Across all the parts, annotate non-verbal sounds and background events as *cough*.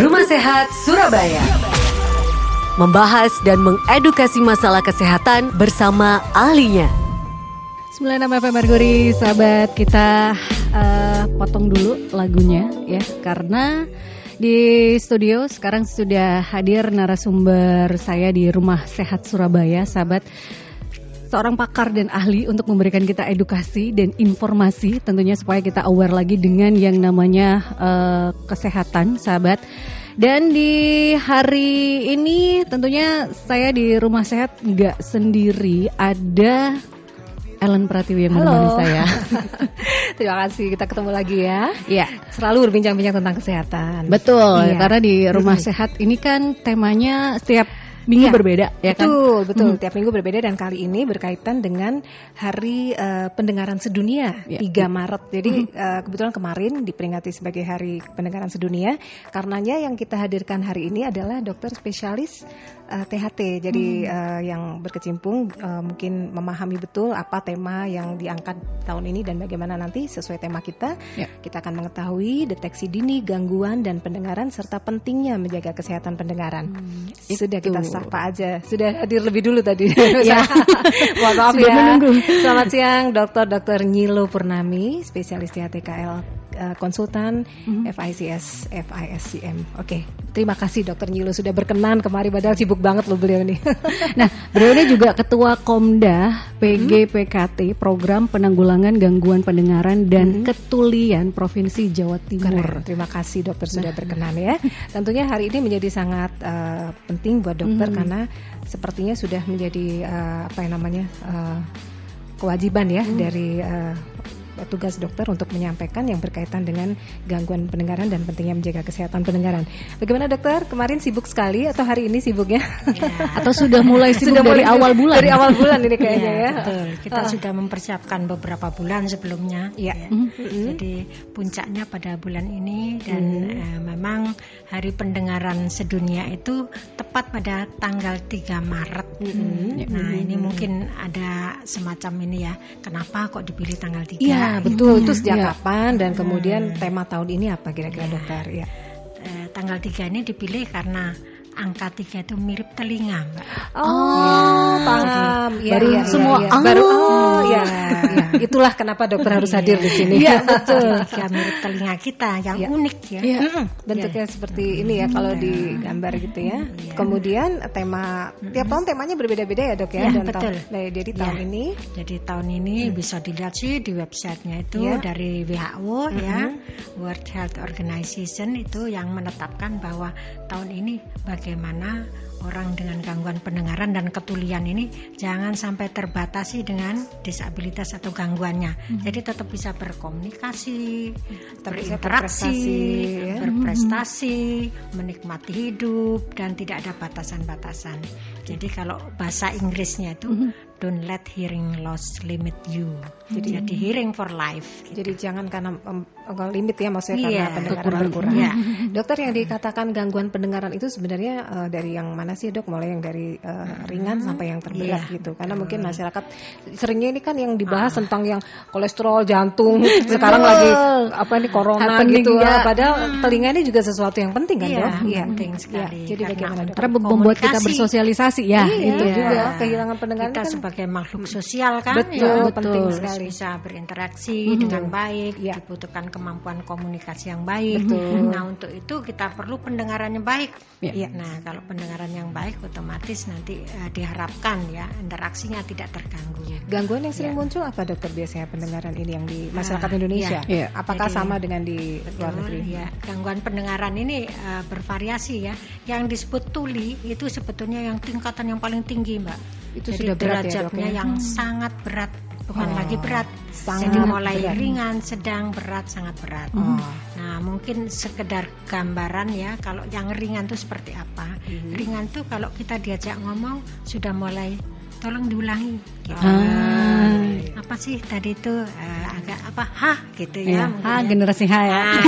Rumah Sehat Surabaya. Membahas dan mengedukasi masalah kesehatan bersama ahlinya. 96 FM Merguri, sahabat kita uh, potong dulu lagunya ya karena di studio sekarang sudah hadir narasumber saya di Rumah Sehat Surabaya, sahabat seorang pakar dan ahli untuk memberikan kita edukasi dan informasi tentunya supaya kita aware lagi dengan yang namanya uh, kesehatan, sahabat. Dan di hari ini tentunya saya di rumah sehat nggak sendiri, ada Ellen Pratiwi yang menemani saya. *laughs* Terima kasih kita ketemu lagi ya. Iya. Selalu berbincang-bincang tentang kesehatan. Betul, iya. karena di rumah *laughs* sehat ini kan temanya setiap minggu ya, berbeda ya kan? Betul, betul. Hmm. Tiap minggu berbeda dan kali ini berkaitan dengan Hari uh, Pendengaran Sedunia ya. 3 Maret. Jadi hmm. uh, kebetulan kemarin diperingati sebagai Hari Pendengaran Sedunia. Karenanya yang kita hadirkan hari ini adalah dokter spesialis uh, eh, THT. Jadi hmm. uh, yang berkecimpung uh, mungkin memahami betul apa tema yang diangkat tahun ini dan bagaimana nanti sesuai tema kita ya. kita akan mengetahui deteksi dini gangguan dan pendengaran serta pentingnya menjaga kesehatan pendengaran. Hmm. Sudah kita sapa aja. Sudah hadir lebih dulu tadi. *laughs* ya. *laughs* Mohon maaf Sudah ya. Menunggu. Selamat siang Dr. Dr. Nyilo Purnami, spesialis THTKL uh, konsultan mm-hmm. FICS FISCM. Oke, okay. terima kasih Dokter Nyilo sudah berkenan kemari padahal sibuk banget loh beliau nih. *laughs* nah, beliau ini juga ketua Komda PGPKT mm-hmm. Program Penanggulangan Gangguan Pendengaran dan mm-hmm. Ketulian Provinsi Jawa Timur. Keren. Terima kasih dokter nah. sudah berkenan ya. Tentunya hari ini menjadi sangat uh, penting buat dokter mm-hmm. karena sepertinya sudah menjadi uh, apa yang namanya uh, kewajiban ya hmm. dari uh, tugas dokter untuk menyampaikan yang berkaitan dengan gangguan pendengaran dan pentingnya menjaga kesehatan pendengaran. Bagaimana dokter? Kemarin sibuk sekali atau hari ini sibuknya? Ya. *laughs* atau sudah mulai sibuk sudah dari mulai awal bulan? Dari awal bulan ini kayaknya ya. ya. Betul. Kita uh. sudah mempersiapkan beberapa bulan sebelumnya. Ya. ya. Mm -hmm. Jadi puncaknya pada bulan ini dan mm. uh, memang Hari Pendengaran Sedunia itu tepat pada tanggal 3 Maret. Mm -hmm. Nah, ini mungkin ada semacam ini ya. Kenapa kok dipilih tanggal 3? Betul. Itu sejak ya. kapan dan kemudian hmm. tema tahun ini apa kira-kira dokter? Ya. Eh, tanggal 3 ini dipilih karena angka tiga itu mirip telinga, Mbak. Oh, ya. paham. Ya, baru ya, semua ya, ya. baru oh ya. ya. Itulah kenapa dokter harus hadir di sini. Iya, *laughs* betul. Tiga mirip telinga kita yang ya. unik ya. ya. Bentuknya ya. seperti ini ya kalau di gambar gitu ya. ya. Kemudian tema tiap tahun temanya berbeda-beda ya, Dok ya. ya Dan betul. Nah, jadi tahun ya. ini jadi tahun ini hmm. bisa dilihat sih di websitenya itu ya. dari WHO hmm. ya, World Health Organization itu yang menetapkan bahwa tahun ini bagaimana orang dengan gangguan pendengaran dan ketulian ini jangan sampai terbatasi dengan disabilitas atau gangguannya. Hmm. Jadi tetap bisa berkomunikasi, hmm. berinteraksi, ya. berprestasi, hmm. menikmati hidup dan tidak ada batasan-batasan. Jadi kalau bahasa Inggrisnya itu hmm don't let hearing loss limit you. Jadi, jadi hearing for life. Gitu. Jadi jangan karena um, limit ya maksudnya yeah, karena pendengaran berkurang. Yeah. *laughs* Dokter yang dikatakan gangguan pendengaran itu sebenarnya uh, dari yang mana sih dok? Mulai yang dari uh, ringan hmm, sampai yang terberat yeah, gitu. Karena mungkin masyarakat seringnya ini kan yang dibahas ah. tentang yang kolesterol, jantung. *laughs* sekarang lagi apa ini corona Happening gitu. Ya. Padahal hmm. telinga ini juga sesuatu yang penting kan yeah, dok? Iya penting sekali. Yeah. Jadi bagaimana dok? Karena membuat kita bersosialisasi ya. Iya, itu yeah. juga kehilangan pendengaran kita kan sebagai makhluk sosial kan betul, ya, betul. penting sekali bisa berinteraksi hmm. dengan baik ya. dibutuhkan kemampuan komunikasi yang baik betul. nah untuk itu kita perlu pendengaran yang baik ya. ya. nah kalau pendengaran yang baik otomatis nanti uh, diharapkan ya interaksinya tidak terganggu gangguan yang sering ya. muncul apa dokter biasanya pendengaran ini yang di masyarakat uh, Indonesia ya. apakah Jadi, sama dengan di betul, luar negeri ya gangguan pendengaran ini uh, bervariasi ya yang disebut tuli itu sebetulnya yang tingkatan yang paling tinggi mbak itu Jadi sudah berat ya, derajatnya ya, yang hmm. sangat berat bukan oh, lagi berat sangat Jadi mulai berat. ringan sedang berat sangat berat oh. nah mungkin sekedar gambaran ya kalau yang ringan itu seperti apa hmm. ringan tuh kalau kita diajak ngomong sudah mulai tolong diulangi gitu. ah. apa sih tadi itu uh, agak apa hah gitu ya, ya ha, generasi H ya ah.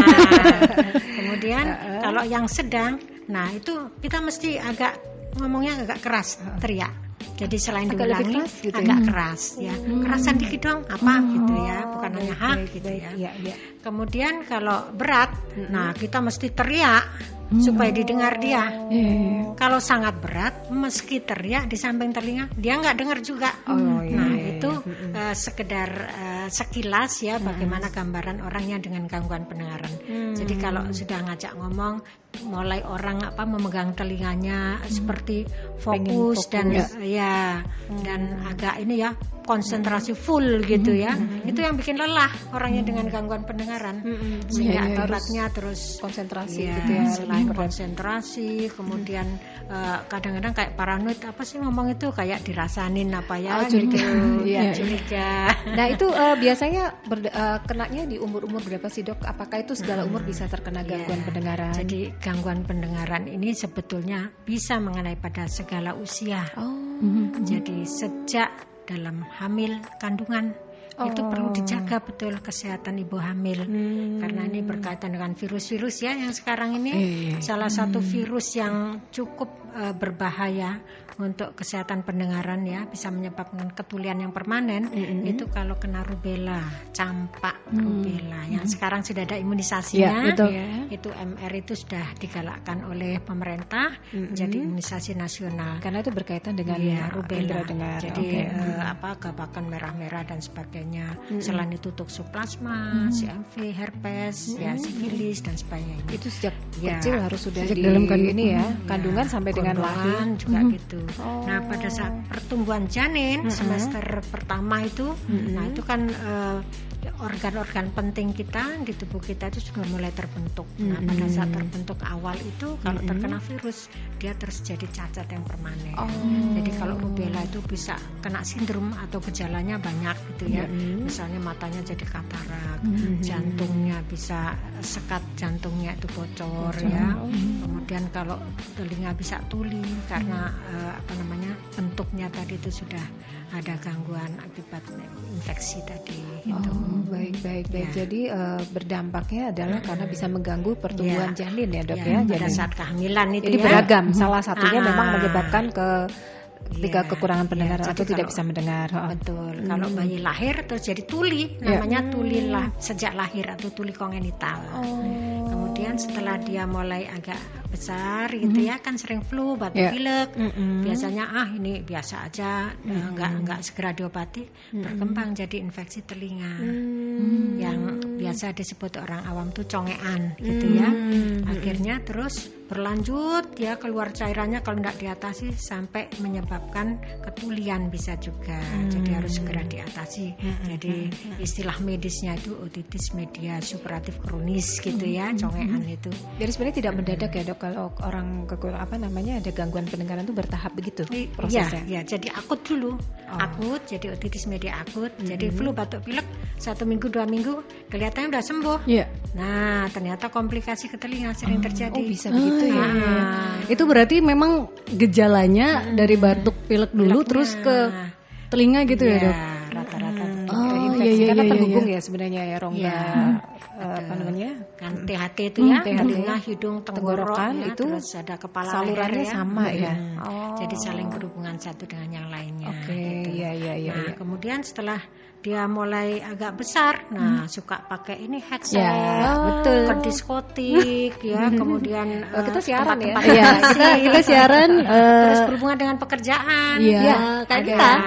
*laughs* kemudian kalau yang sedang nah itu kita mesti agak ngomongnya agak keras teriak Jadi selain Agak diulangi keras gitu ya? agak keras ya. Kerasan dikit dong apa gitu ya, bukan Oh, hanya baik, hak gitu baik. ya. Iya, iya. Kemudian kalau berat, nah kita mesti teriak supaya didengar dia. Iya. Kalau sangat berat, meski teriak di samping telinga, dia nggak dengar juga. Oh, iya, nah iya, itu iya. eh, sekedar eh, sekilas ya bagaimana gambaran orangnya dengan gangguan pendengaran. Hmm. Jadi kalau sudah ngajak ngomong, mulai orang apa memegang telinganya seperti Pengen fokus, dan fokus. ya dan agak ini ya konsentrasi full gitu ya. Itu yang bikin lelah orangnya dengan gangguan pendengaran. Sehingga Iya, iya, akibatnya terus konsentrasi Iya, gitu ya. selain berat. konsentrasi, kemudian eh, kadang-kadang kayak paranoid apa sih ngomong itu kayak dirasanin apa ya Oh, gitu, Iya. curiga. *laughs* Nah itu eh, biasanya berda- eh, kenanya di umur-umur berapa sih dok? Apakah itu segala umur bisa terkena gangguan Iya. pendengaran? Jadi gangguan pendengaran ini sebetulnya bisa mengenai pada segala usia. oh, Jadi sejak dalam hamil kandungan itu Oh. perlu dijaga betul kesehatan ibu hamil. Hmm. Karena ini berkaitan dengan virus-virus ya yang sekarang ini Iya. salah satu virus yang cukup eh, berbahaya untuk kesehatan pendengaran ya bisa menyebabkan ketulian yang permanen itu kalau kena rubella, campak rubella yang sekarang sudah ada imunisasinya. Iya, betul. Itu MR itu sudah digalakkan oleh pemerintah jadi imunisasi nasional. karena itu berkaitan dengan indera rubella. dengar. Jadi Oke. eh, apa gabakan merah-merah dan sebagainya. Selain itu toksoplasma, CMV, herpes, ya sifilis dan sebagainya. itu sejak Ya. kecil harus sudah Sejak di dalam ini ya, Ya, kandungan sampai dengan lahir. juga gitu. Oh. Nah pada saat pertumbuhan janin semester pertama itu, nah itu kan eh, organ-organ penting kita di tubuh kita itu sudah mulai terbentuk. Nah pada saat terbentuk awal itu kalau terkena virus dia terus jadi cacat yang permanen. Oh. Jadi kalau rubella itu bisa kena sindrom atau gejalanya banyak gitu ya. Misalnya matanya jadi katarak, jantungnya bisa sekat jantungnya itu bocor ya. Kemudian kalau telinga bisa tuli karena eh, apa namanya bentuknya tadi itu sudah ada gangguan akibat infeksi tadi itu. Oh, baik baik. Ya. Jadi eh, berdampaknya adalah karena bisa mengganggu pertumbuhan Ya. janin ya dok Ya, ya. pada Jadi, saat kehamilan itu jadi ya. beragam. Salah satunya Ah. memang menyebabkan ke ketika Iya, kekurangan iya. pendengaran Jadi atau tidak kalau- bisa mendengar. Oh. Betul. Kalau bayi lahir terus jadi tuli, namanya tuli lah sejak lahir atau tuli kongenital. Kemudian setelah dia mulai agak besar gitu ya kan sering flu, batuk Ya. pilek. Mm-mm. Biasanya ah ini biasa aja, eh, nggak nggak segera diobati, berkembang jadi infeksi telinga. Hmm. Yang biasa disebut orang awam tuh congean gitu ya. Akhirnya terus berlanjut ya keluar cairannya kalau nggak diatasi sampai menyebabkan ketulian bisa juga. Jadi harus segera diatasi. Jadi istilah medisnya itu otitis media superatif kronis gitu ya, congean itu. Jadi sebenarnya tidak mendadak ya dok kalau orang kekur apa namanya ada gangguan pendengaran itu bertahap begitu Iya, prosesnya. ya, jadi akut dulu. Akut, jadi otitis media akut. Jadi flu, batuk, pilek satu minggu dua minggu kelihatannya udah sembuh. Iya. Nah, ternyata komplikasi ke telinga sering terjadi. Oh bisa begitu ya. Ah. Itu berarti memang gejalanya dari batuk pilek dulu Pileknya. terus ke telinga gitu ya, Iya, Dok? rata-rata Hmm, Oh, ada iya, infeksi iya, karena iya, terhubung iya. ya sebenarnya ya rongga Iya. Eh, apa namanya kan THT itu ya, THT. telinga, hidung, tenggorok Tenggorokan ya, itu terus ada kepala salurannya leher ya. sama ya? Hmm. Oh. Jadi saling berhubungan satu dengan yang lainnya. Oke, gitu. iya iya iya. nah, iya. kemudian setelah dia mulai agak besar, nah suka pakai ini headset, Ya, betul, ke diskotik, ya, kemudian Oh, kita eh, siaran ya? Iya, kita kita siaran terus eh, berhubungan dengan pekerjaan, Iya, Ya, kayak ada kita. yang,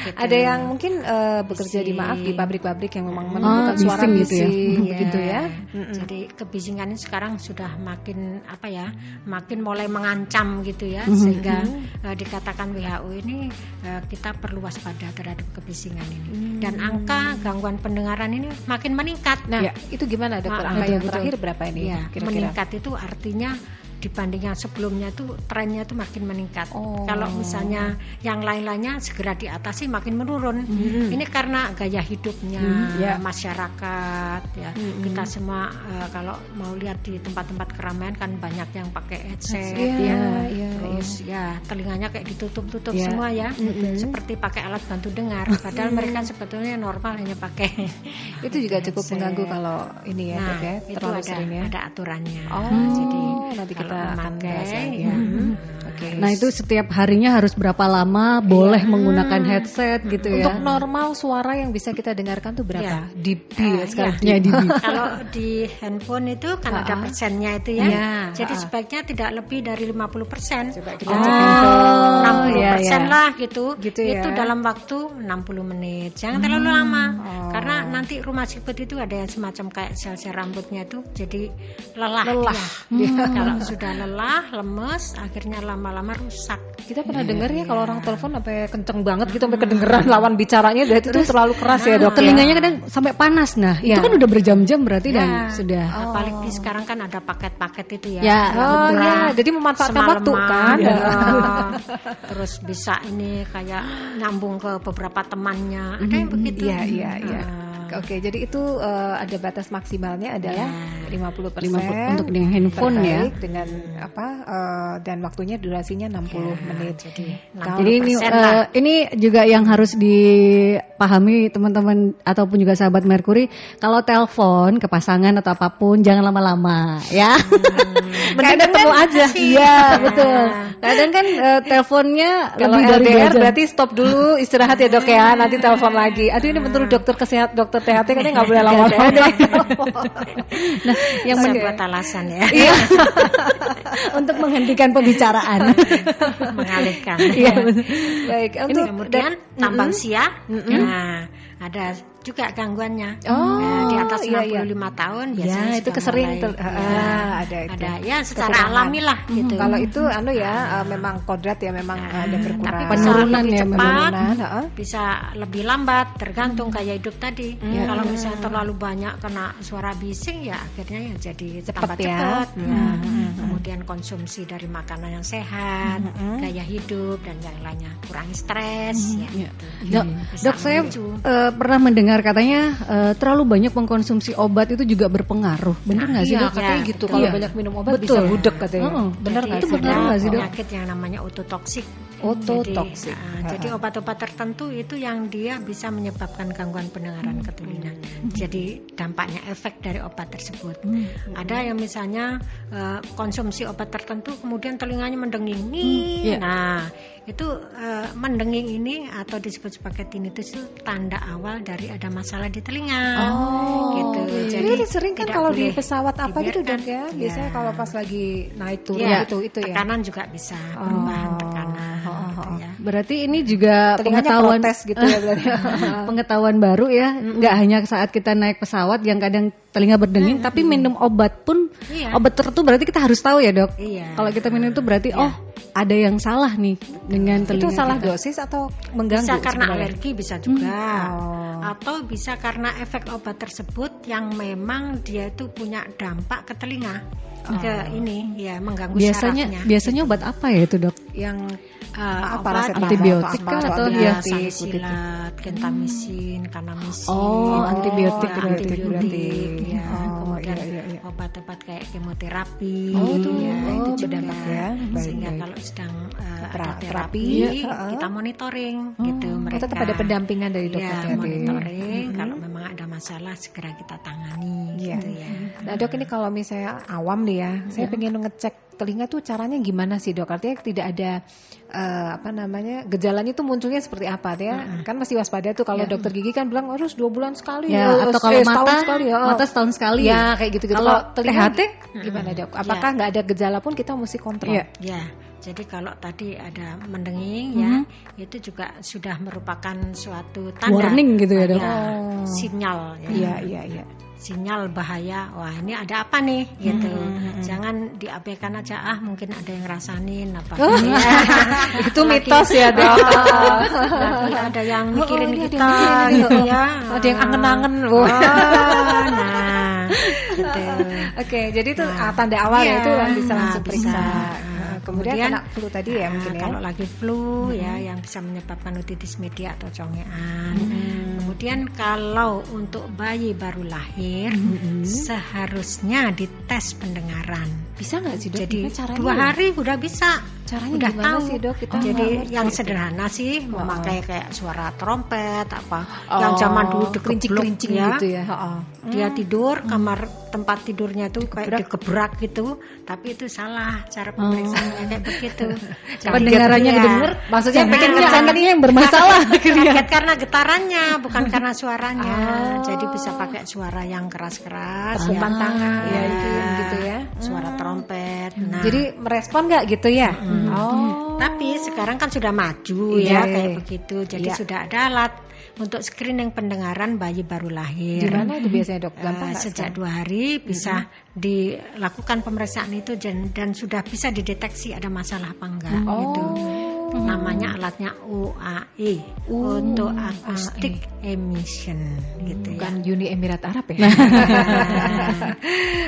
gitu. ada yang mungkin eh, bekerja di maaf di pabrik-pabrik yang memang Oh, menemukan suara bising gitu ya. Iya. begitu ya. Jadi kebisingan ini sekarang sudah makin apa ya, makin mulai mengancam gitu ya, Mhm. sehingga eh, dikatakan WHO ini eh, kita perlu waspada terhadap kebisingan ini. Mhm. Dan angka gangguan pendengaran ini makin meningkat. Nah, Ya. itu gimana dokter? Angka yang betul. terakhir berapa ini Iya, kira-kira? meningkat itu artinya dibanding yang sebelumnya tuh trennya tuh makin meningkat. Oh. Kalau misalnya yang lain-lainnya segera diatasi makin menurun. Mhm. Ini karena gaya hidupnya Mhm, ya. masyarakat ya. Mhm. Kita semua eh, kalau mau lihat di tempat-tempat keramaian kan banyak yang pakai headset Iya, ya. iya, Terus ya telinganya kayak ditutup-tutup Iya. semua ya. Mhm. Seperti pakai alat bantu dengar padahal mereka sebetulnya normal hanya pakai *laughs* Itu juga cukup headset. mengganggu kalau ini ya, Nah, ya, itu terlalu ada sering ya. ada aturannya. Oh, jadi nanti kita akan ya. Hmm. Oke. Nah itu setiap harinya harus berapa lama boleh menggunakan headset gitu ya? Untuk normal suara yang bisa kita dengarkan tuh berapa? Iya. dB Eh, ya sekarang. Ya di *laughs* Kalau di handphone itu kan ada Ha-ha. persennya itu ya. Iya, Jadi ha-ha. sebaiknya tidak lebih dari 50 persen. Coba kita Oh, cek itu. 60 iya, persen iya. lah gitu. Gitu ya. Itu dalam waktu 60 menit. Jangan terlalu lama. Oh. Karena nanti rumah sikut itu ada yang semacam kayak sel-sel rambutnya itu jadi lelah. Lelah. dia. Kalau sudah lelah, lemes, akhirnya lama-lama rusak. Kita pernah dengar ya kalau orang telepon sampai kenceng banget gitu sampai kedengeran *laughs* lawan bicaranya berarti itu terlalu keras ya dok ya? telinganya kadang sampai panas. Nah itu Iya. kan udah berjam-jam berarti dan Ya. sudah. Apalagi sekarang kan ada paket-paket itu ya. Ya, Oh betul. ya, jadi memanfaatkan waktu kan. ya. *laughs* Terus bisa ini kayak nyambung ke beberapa temannya. Ada yang begitu. Iya, iya, iya. Ah. Oke, jadi itu eh, ada batas maksimalnya adalah Ya. 50 50 untuk dengan handphone ya. dengan apa eh, dan waktunya durasinya 60 menit. Jadi, Jadi ini 60% lah. ini juga yang harus dipahami teman-teman ataupun juga sahabat Merkuri kalau telepon ke pasangan atau apa pun jangan lama-lama ya. *laughs* Mending ketemu aja. Iya betul. Kadang kan eh, teleponnya Kalau LDR berarti stop dulu istirahat ya dok ya nanti telepon lagi. Aduh ini menurut dokter kesehat dokter THT katanya nggak boleh lama-lama deh. *laughs* nah yang Saya men- buat alasan ya. Iya. *laughs* untuk menghentikan pembicaraan. mengalihkan. Iya betul. Baik untuk kemudian tambang. Mm-mm. Nah, ada juga gangguannya. Oh, Nah, di atas iya, 65 iya. tahun Ya biasanya itu sudah kesering mulai, ter- ya, ah, ada itu. ada ya secara alami lah gitu. Kalau itu anu ya eh, memang kodrat ya memang Nah, ada berkurang. tapi Penurunan ya, cepat, Penurunan, heeh. bisa lebih lambat tergantung gaya hidup tadi. Ya. Kalau misalnya terlalu banyak kena suara bising ya akhirnya ya jadi Cepet tambah ya. cepat. Hmm, Ya. hmm, hmm. Kemudian konsumsi dari makanan yang sehat, Hmm, hmm. gaya hidup dan yang lainnya kurangi stres ya. Iya. gitu. Dok, dok saya memicu. Eh, pernah mendengar katanya eh, terlalu banyak mengkonsumsi obat itu juga berpengaruh. Benar nggak sih Iya, dok? katanya Ya, gitu. betul. Kalau Iya. banyak minum obat Betul. bisa budek katanya. Benar Jadi nggak Itu benar nggak sih, Dok? Penyakit yang namanya ototoksik. Ototoksik. Jadi, jadi obat-obat tertentu itu yang dia bisa menyebabkan gangguan pendengaran ke telinga. Jadi dampaknya efek dari obat tersebut. Ada yang misalnya eh, konsumsi obat tertentu kemudian telinganya mendenging. Nih. iya. Nah, itu eh, mendenging ini atau disebut sebagai tinnitus itu tanda awal dari ada masalah di telinga. Oh, gitu. Jadi, sering kan kalau di pesawat apa gitu dok ya, dibiarkan. biasanya Ya. kalau pas lagi naik turun Iya, itu itu ya. tekanan juga bisa perubahan tekanan Oh, gitu oh. Ya. Berarti ini juga Telinganya pengetahuan protes gitu ya berarti. *laughs* pengetahuan baru ya. Nggak hanya saat kita naik pesawat yang kadang telinga berdenging, tapi minum obat pun Iya. obat tertentu berarti kita harus tahu ya dok. Iya. Kalau kita minum itu berarti Iya. oh ada yang salah nih dengan telinga itu salah kita. dosis atau mengganggu? bisa karena sebenarnya? alergi bisa juga Oh. atau bisa karena efek obat tersebut yang memang dia itu punya dampak ke telinga ke ini ya mengganggu Biasanya syarafnya biasanya obat apa ya itu dok? yang uh, Apa, obat antibiotik atau apa, kah atau atau dia- ya, antibiotik, salisilat, gentamisin, kanamisin, Oh, antibiotik ya, berarti. antibiotik, ya. Oh, kemudian iya, iya, iya. obat-obat kayak kemoterapi, Oh, itu. ya, Oh, itu juga. berdampak ya. Baik, Sehingga baik. kalau sedang uh, ada terapi, terapi, ya, kita monitoring, gitu. Oh, Mereka tetap ada pendampingan dari dokter ya, monitoring. Mhm. Kalau memang ada masalah segera kita tangani, Iya. gitu ya. Nah dok ini kalau misalnya awam nih ya, saya pengen ngecek telinga tuh caranya gimana sih dok? Artinya tidak ada eh, apa namanya gejalanya tuh munculnya seperti apa ya? Kan masih waspada tuh kalau dokter gigi kan bilang harus dua bulan sekali Ya, eh, atau kalau eh, setahun mata, sekali ya. mata setahun sekali. Ya kayak gitu gitu. Kalau telinga THT? gimana dok? Apakah nggak ada gejala pun kita mesti kontrol? Iya. Ya, jadi kalau tadi ada mendenging ya, itu juga sudah merupakan suatu tanda Warning gitu ya? Ya, Oh. sinyal ya. Iya iya iya. Sinyal bahaya. Wah, ini ada apa nih gitu. Jangan diabaikan aja ah, mungkin ada yang rasanin apa. Oh. Ya. *laughs* Itu mitos ya dok. Lagi ada yang mikirin Oh, ada kita yang mikirin, gitu oh. ya. Ada yang angen-angen. Oh, nah, gitu. *laughs* Oke, jadi itu Nah, ah, tanda awal ya iya. itu bisa Nah, langsung bisa. periksa. Nah, Nah, kemudian, kemudian, kena flu tadi ya Nah, mungkin ya. Kalau lagi flu ya yang bisa menyebabkan otitis media atau congean. Hmm. Kemudian kalau untuk bayi baru lahir Mm-mm. seharusnya dites pendengaran. Bisa nggak sih dok? Jadi caranya? dua hari udah bisa. Caranya udah tahu. sih dok? Kita Jadi yang itu. sederhana sih memakai kayak suara trompet apa Oh, yang zaman dulu kerincing-kerincing ya. gitu ya. Heeh. Dia tidur kamar tempat tidurnya tuh kayak dikebrak gitu, tapi itu salah cara pemeriksaannya kayak begitu. *laughs* Pendengarannya ya. kedenger, maksudnya bikin nah, kesannya yang bermasalah. *laughs* Kaget karena getarannya, bukan karena suaranya. Ah. Jadi bisa pakai suara yang keras-keras, Tepukan ya. tangan, ya, gitu ya, gitu ya. Suara trompet. Nah, Jadi merespon nggak gitu ya? Hmm. Oh. Tapi sekarang kan sudah maju Iya, ya iya. kayak begitu. Jadi Iya. sudah ada alat untuk screening pendengaran bayi baru lahir. Gimana itu biasanya dok? Eh, Gampang nggak sejak sekarang? dua hari bisa dilakukan pemeriksaan itu dan, dan sudah bisa dideteksi ada masalah apa enggak Oh. gitu. Namanya alatnya UAE untuk acoustic emission gitu ya. Bukan Uni Emirat Arab ya? *laughs*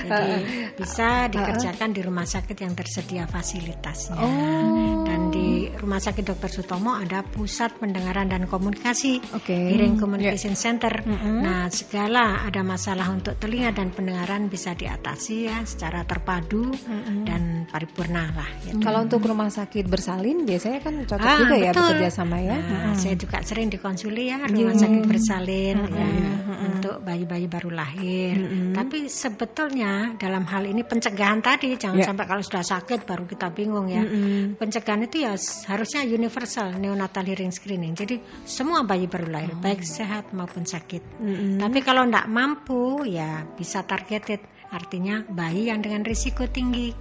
Jadi bisa dikerjakan di rumah sakit yang tersedia fasilitasnya. Oh. Dan di Rumah Sakit Dr. Sutomo ada pusat pendengaran dan komunikasi, Oke. Hearing Communication Ya. Center. Nah, segala ada masalah untuk telinga dan pendengaran bisa diatasi ya secara terpadu dan paripurna lah. Gitu. Kalau untuk rumah sakit bersalin biasanya kan cocok Ah, juga ya betul. bekerja sama ya. Nah, Saya juga sering dikonsuli ya rumah sakit bersalin ya, untuk bayi-bayi baru lahir. Tapi sebetulnya dalam hal ini pencegahan tadi jangan Ya. sampai kalau sudah sakit baru kita bingung ya. Pencegahan itu ya harusnya universal neonatal hearing screening. Jadi semua bayi baru lahir baik sehat maupun sakit. Tapi kalau tidak mampu ya bisa targeted. Artinya bayi yang dengan risiko tinggi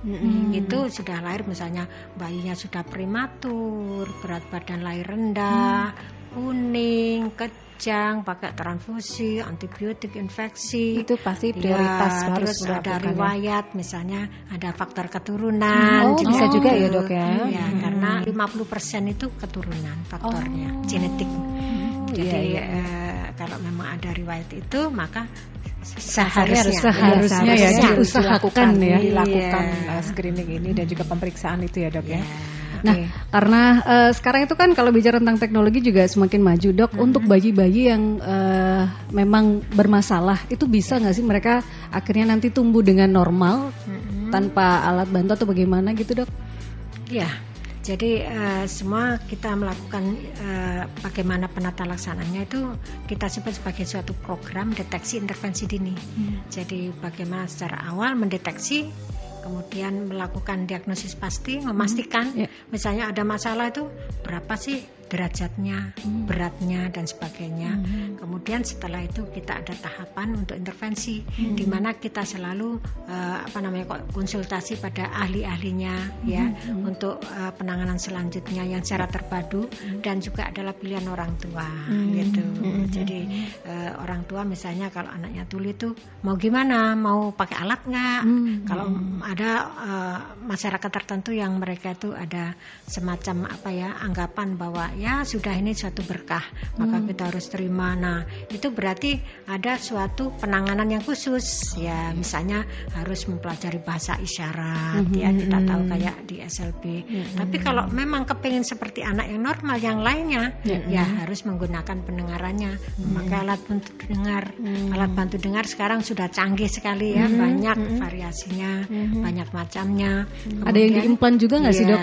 itu sudah lahir misalnya bayinya sudah prematur, berat badan lahir rendah, kuning, kejang, pakai transfusi, antibiotik infeksi. Itu pasti Ya, prioritas harus terus ada ya. riwayat misalnya ada faktor keturunan Oh, bisa juga ya. Dok, ya? Ya, karena 50% itu keturunan faktornya Oh. genetik. Jadi iya, iya. eh, kalau memang ada riwayat itu maka Seharusnya, seharusnya Seharusnya ya seharusnya diusahakan ya. dilakukan Iya. uh, screening ini dan juga pemeriksaan itu ya dok ya. Ya. Nah, karena eh, sekarang itu kan kalau bicara tentang teknologi juga semakin maju, dok. Untuk bayi-bayi yang eh, memang bermasalah, itu bisa nggak sih mereka akhirnya nanti tumbuh dengan normal tanpa alat bantu atau bagaimana gitu, dok? Ya, jadi eh, semua kita melakukan eh, bagaimana penata laksananya itu kita sebut sebagai suatu program deteksi intervensi dini. Jadi bagaimana secara awal mendeteksi, kemudian melakukan diagnosis pasti, memastikan Ya. misalnya ada masalah itu berapa sih derajatnya, beratnya dan sebagainya. Kemudian setelah itu kita ada tahapan untuk intervensi di mana kita selalu eh, apa namanya konsultasi pada ahli-ahlinya ya untuk eh, penanganan selanjutnya yang secara terpadu dan juga adalah pilihan orang tua gitu. Jadi eh, orang tua misalnya kalau anaknya tuli itu mau gimana, mau pakai alat nggak? Kalau ada eh, masyarakat tertentu yang mereka itu ada semacam apa ya anggapan bahwa ya sudah ini suatu berkah maka kita harus terima. Nah itu berarti ada suatu penanganan yang khusus. Ya misalnya harus mempelajari bahasa isyarat ya kita tahu kayak di SLB. Tapi kalau memang kepingin seperti anak yang normal yang lainnya ya harus menggunakan pendengarannya. Memakai alat bantu dengar. Alat bantu dengar sekarang sudah canggih sekali ya. Banyak variasinya banyak macamnya. Ada yang diimplan juga nggak sih, dok?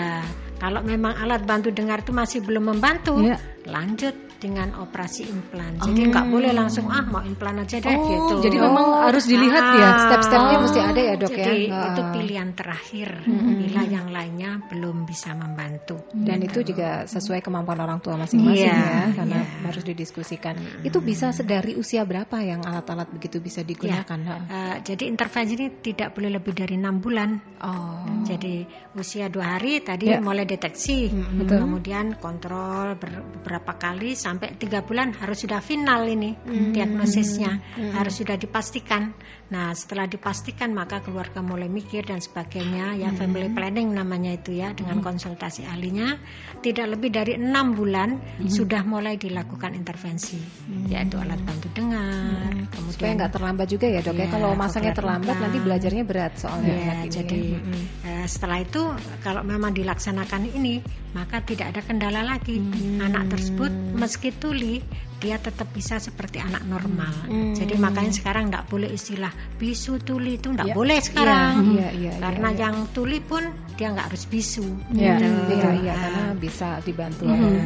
Kalau memang alat bantu dengar itu masih belum membantu, Iya. lanjut dengan operasi implan. Jadi nggak boleh langsung ah mau implan aja deh Oh, gitu. jadi memang harus dilihat ya, step-stepnya mesti ada ya, Dok, ya? Jadi Ah. itu pilihan terakhir bila yang lainnya belum bisa membantu. Dan itu juga sesuai kemampuan orang tua masing-masing Iya, ya, karena iya. harus didiskusikan. Itu bisa sedari usia berapa yang alat-alat begitu bisa digunakan? Ha? Eh, jadi intervensi ini tidak boleh lebih dari enam bulan. Oh, Jadi usia dua hari tadi Ya. mulai deteksi, betul. kemudian kontrol ber- beberapa kali sampai tiga bulan harus sudah final ini diagnosisnya harus sudah dipastikan. Nah setelah dipastikan maka keluarga mulai mikir dan sebagainya ya family planning namanya itu ya dengan konsultasi ahlinya. Tidak lebih dari enam bulan sudah mulai dilakukan intervensi yaitu alat bantu dengar, supaya kemudian nggak terlambat juga ya dok ya. Iya, Kalau masangnya terlambat nanti belajarnya berat soalnya Ya, jadi ya. Mm-mm. eh, setelah itu kalau memang dilaksanakan ini maka tidak ada kendala lagi. Anak tersebut meski tuli dia tetap bisa seperti anak normal. Hmm. Jadi makanya sekarang tidak boleh istilah bisu tuli itu tidak Ya. boleh sekarang. Iya, iya, iya, Karena iya. yang tuli pun dia nggak harus bisu. Iya, Gitu. Iya, iya, Ah. karena bisa dibantu. Mhm. oleh-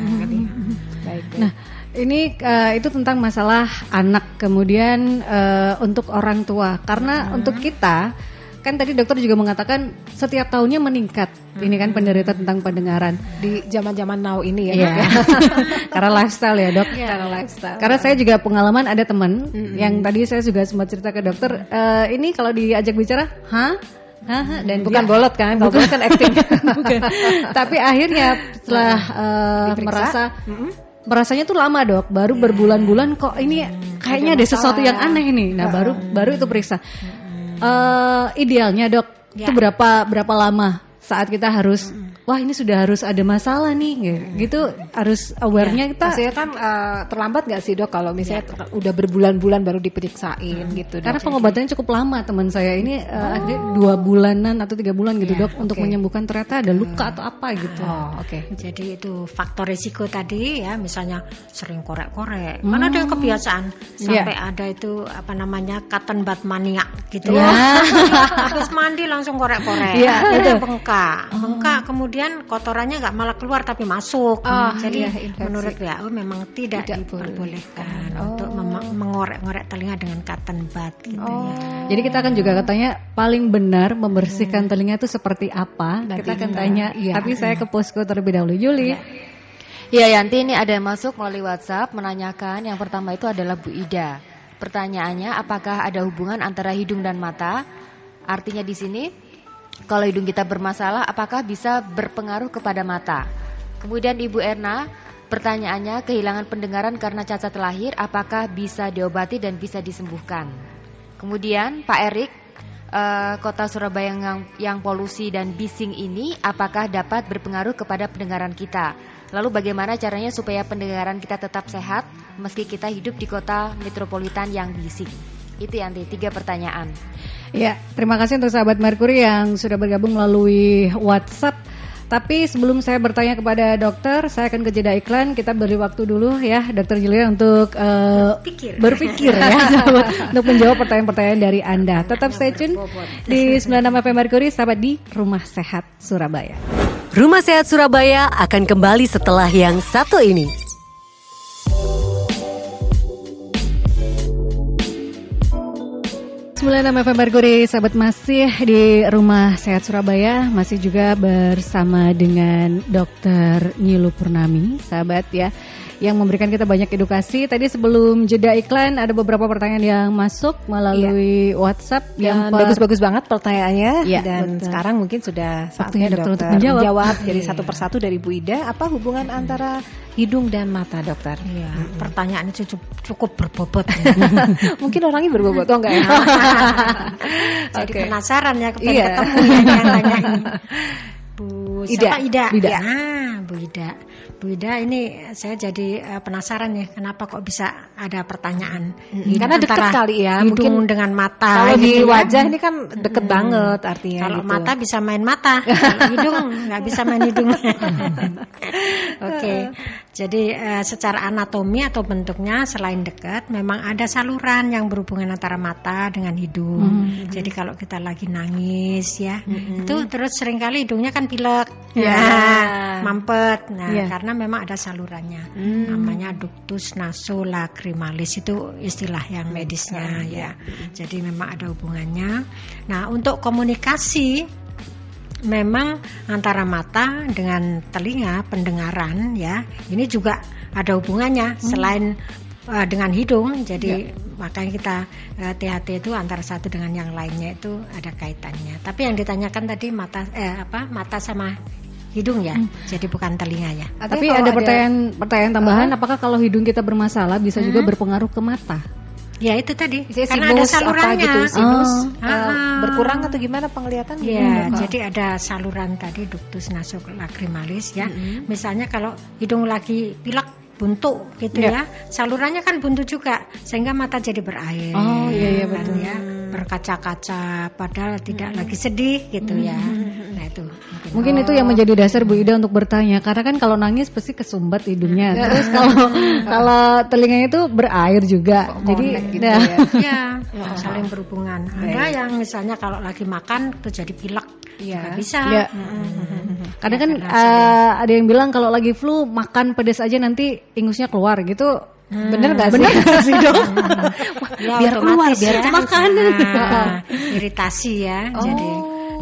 *laughs* Baik, baik. Nah, ini eh, itu tentang masalah anak kemudian eh, untuk orang tua. Karena untuk kita kan tadi dokter juga mengatakan setiap tahunnya meningkat. Ini kan penderita tentang pendengaran. di zaman-zaman now ini ya. Iya. Dok, ya. *laughs* Karena lifestyle ya, Dok. Karena lifestyle. Karena saya juga pengalaman ada teman Mm-mm. yang tadi saya juga sempat cerita ke dokter, eh, ini kalau diajak bicara, hah? Hah?" Dan bukan dia- bolot kan, kalau bolot kan acting. *laughs* Bukan. Tapi akhirnya setelah Diperiksa. merasa Mm-mm. merasanya tuh lama dok, baru berbulan-bulan kok ini kayaknya ada, ada sesuatu yang aneh nih. Nah baru baru itu periksa. Eh, idealnya dok, itu Ya. berapa berapa lama saat kita harus, wah ini sudah harus ada masalah nih, gitu harus awarenya kita. Maksudnya kan eh, terlambat nggak sih dok kalau misalnya ter- udah berbulan-bulan baru diperiksain gitu dok? Karena pengobatannya cukup lama teman saya ini eh, akhirnya dua bulanan atau tiga bulan gitu Ya, dok untuk oke. menyembuhkan ternyata ada luka atau apa gitu. Oh oke. Jadi itu faktor risiko tadi ya, misalnya sering korek-korek. Hmm. Kan ada yang kebiasaan sampai Iya. ada itu apa namanya cotton bud maniak gitu Iya. ya. Habis mandi langsung korek-korek. Iya, betul. yang bengkak. Bengkak kemudian kotorannya nggak malah keluar tapi masuk. Oh, Jadi iya, infeksi. menurut WHO memang tidak, Tidak diperbolehkan boleh. untuk Oh. mem- mengorek-ngorek telinga dengan cotton bud gitu Oh. ya. Jadi kita akan juga katanya paling benar membersihkan telinga itu seperti apa? Nanti kita akan tanya. iya. Tapi saya ke posko terlebih dahulu, Juli. Ya Yanti ini ada yang masuk melalui WhatsApp menanyakan yang pertama itu adalah Bu Ida. Pertanyaannya apakah ada hubungan antara hidung dan mata? Artinya di sini kalau hidung kita bermasalah apakah bisa berpengaruh kepada mata? Kemudian Ibu Erna pertanyaannya kehilangan pendengaran karena cacat lahir apakah bisa diobati dan bisa disembuhkan? Kemudian Pak Erik eh, kota Surabaya yang, yang polusi dan bising ini apakah dapat berpengaruh kepada pendengaran kita? Lalu bagaimana caranya supaya pendengaran kita tetap sehat meski kita hidup di kota metropolitan yang bising? Itu Yanti, tiga pertanyaan. Ya, terima kasih untuk sahabat Merkuri yang sudah bergabung melalui WhatsApp. Tapi sebelum saya bertanya kepada dokter, saya akan ke jeda iklan. Kita beri waktu dulu ya, dokter Julia untuk eh, Berpikir. berpikir ya, *laughs* untuk menjawab pertanyaan-pertanyaan dari Anda. Tetap stay tune di 96 FM Merkuri, sahabat di Rumah Sehat Surabaya. Rumah Sehat Surabaya akan kembali setelah yang satu ini. 96 FM Merkuri, sahabat masih di Rumah Sehat Surabaya, masih juga bersama dengan Dokter Nilu Purnami, sahabat ya, yang memberikan kita banyak edukasi. Tadi sebelum jeda iklan ada beberapa pertanyaan yang masuk melalui WhatsApp yang bagus-bagus banget pertanyaannya Iya, dan betul. sekarang mungkin sudah Waktunya saatnya dokter dokter, untuk menjawab. Jadi Iya. satu persatu dari Bu Ida, apa hubungan antara hidung dan mata dokter? Iya, pertanyaan itu cukup, cukup berbobot. *laughs* mungkin orangnya berbobot, oh enggak ya? *laughs* Jadi *laughs* Oke. penasaran ya kepengen Iya. ketemu ya ini yang tanyain. Bu Ida. siapa Ida? Ida. Ah, Bu Ida. Bu Ida ini saya jadi eh, penasaran ya kenapa kok bisa ada pertanyaan. Ini Karena antara kali ya, Hidung mungkin dengan mata. Kalau di gitu ya. wajah ini kan deket banget artinya Kalau gitu. mata bisa main mata, *laughs* hidung nggak bisa main hidung. *laughs* Oke, jadi eh, secara anatomi atau bentuknya selain dekat, memang ada saluran yang berhubungan antara mata dengan hidung. Jadi kalau kita lagi nangis ya, itu terus sering kali hidungnya kan pilek, Ya. ya, mampet. Nah, Ya. karena memang ada salurannya, namanya ductus nasolacrimalis itu istilah yang medisnya ya. Jadi memang ada hubungannya. Nah, untuk komunikasi memang antara mata dengan telinga pendengaran ya ini juga ada hubungannya selain uh, dengan hidung. Jadi makanya kita uh, THT itu antara satu dengan yang lainnya itu ada kaitannya. Tapi yang ditanyakan tadi mata eh apa mata sama hidung ya jadi bukan telinga ya Artinya Tapi ada pertanyaan pertanyaan tambahan, apakah kalau hidung kita bermasalah bisa juga berpengaruh ke mata? ya itu tadi Misalnya karena ada sinus apa salurannya gitu, sinus Oh. Ah. berkurang atau gimana penglihatan? Ya, Gitu, jadi ada saluran tadi ductus nasolacrimalis ya. Misalnya kalau hidung lagi pilek buntu gitu ya, salurannya kan buntu juga sehingga mata jadi berair. Oh, iya, iya, kan betul. ya, berkaca-kaca padahal tidak lagi sedih gitu ya. Nah, itu. Mungkin, Mungkin itu yang menjadi dasar Bu Ida untuk bertanya karena kan kalau nangis pasti kesumbat hidungnya. Terus kalau *laughs* kalau telinganya itu berair juga. Jadi gitu nah, ya *laughs* saling berhubungan. Ada yang misalnya kalau lagi makan terjadi pilek juga bisa. Ya. *laughs* Kadang kan eh, ada yang bilang kalau lagi flu makan pedas aja nanti ingusnya keluar gitu. Bener gak sih? Bener gak sih dok? *laughs* Ya, biar keluar, biar ya. makan. Nah, *laughs* iritasi ya. Jadi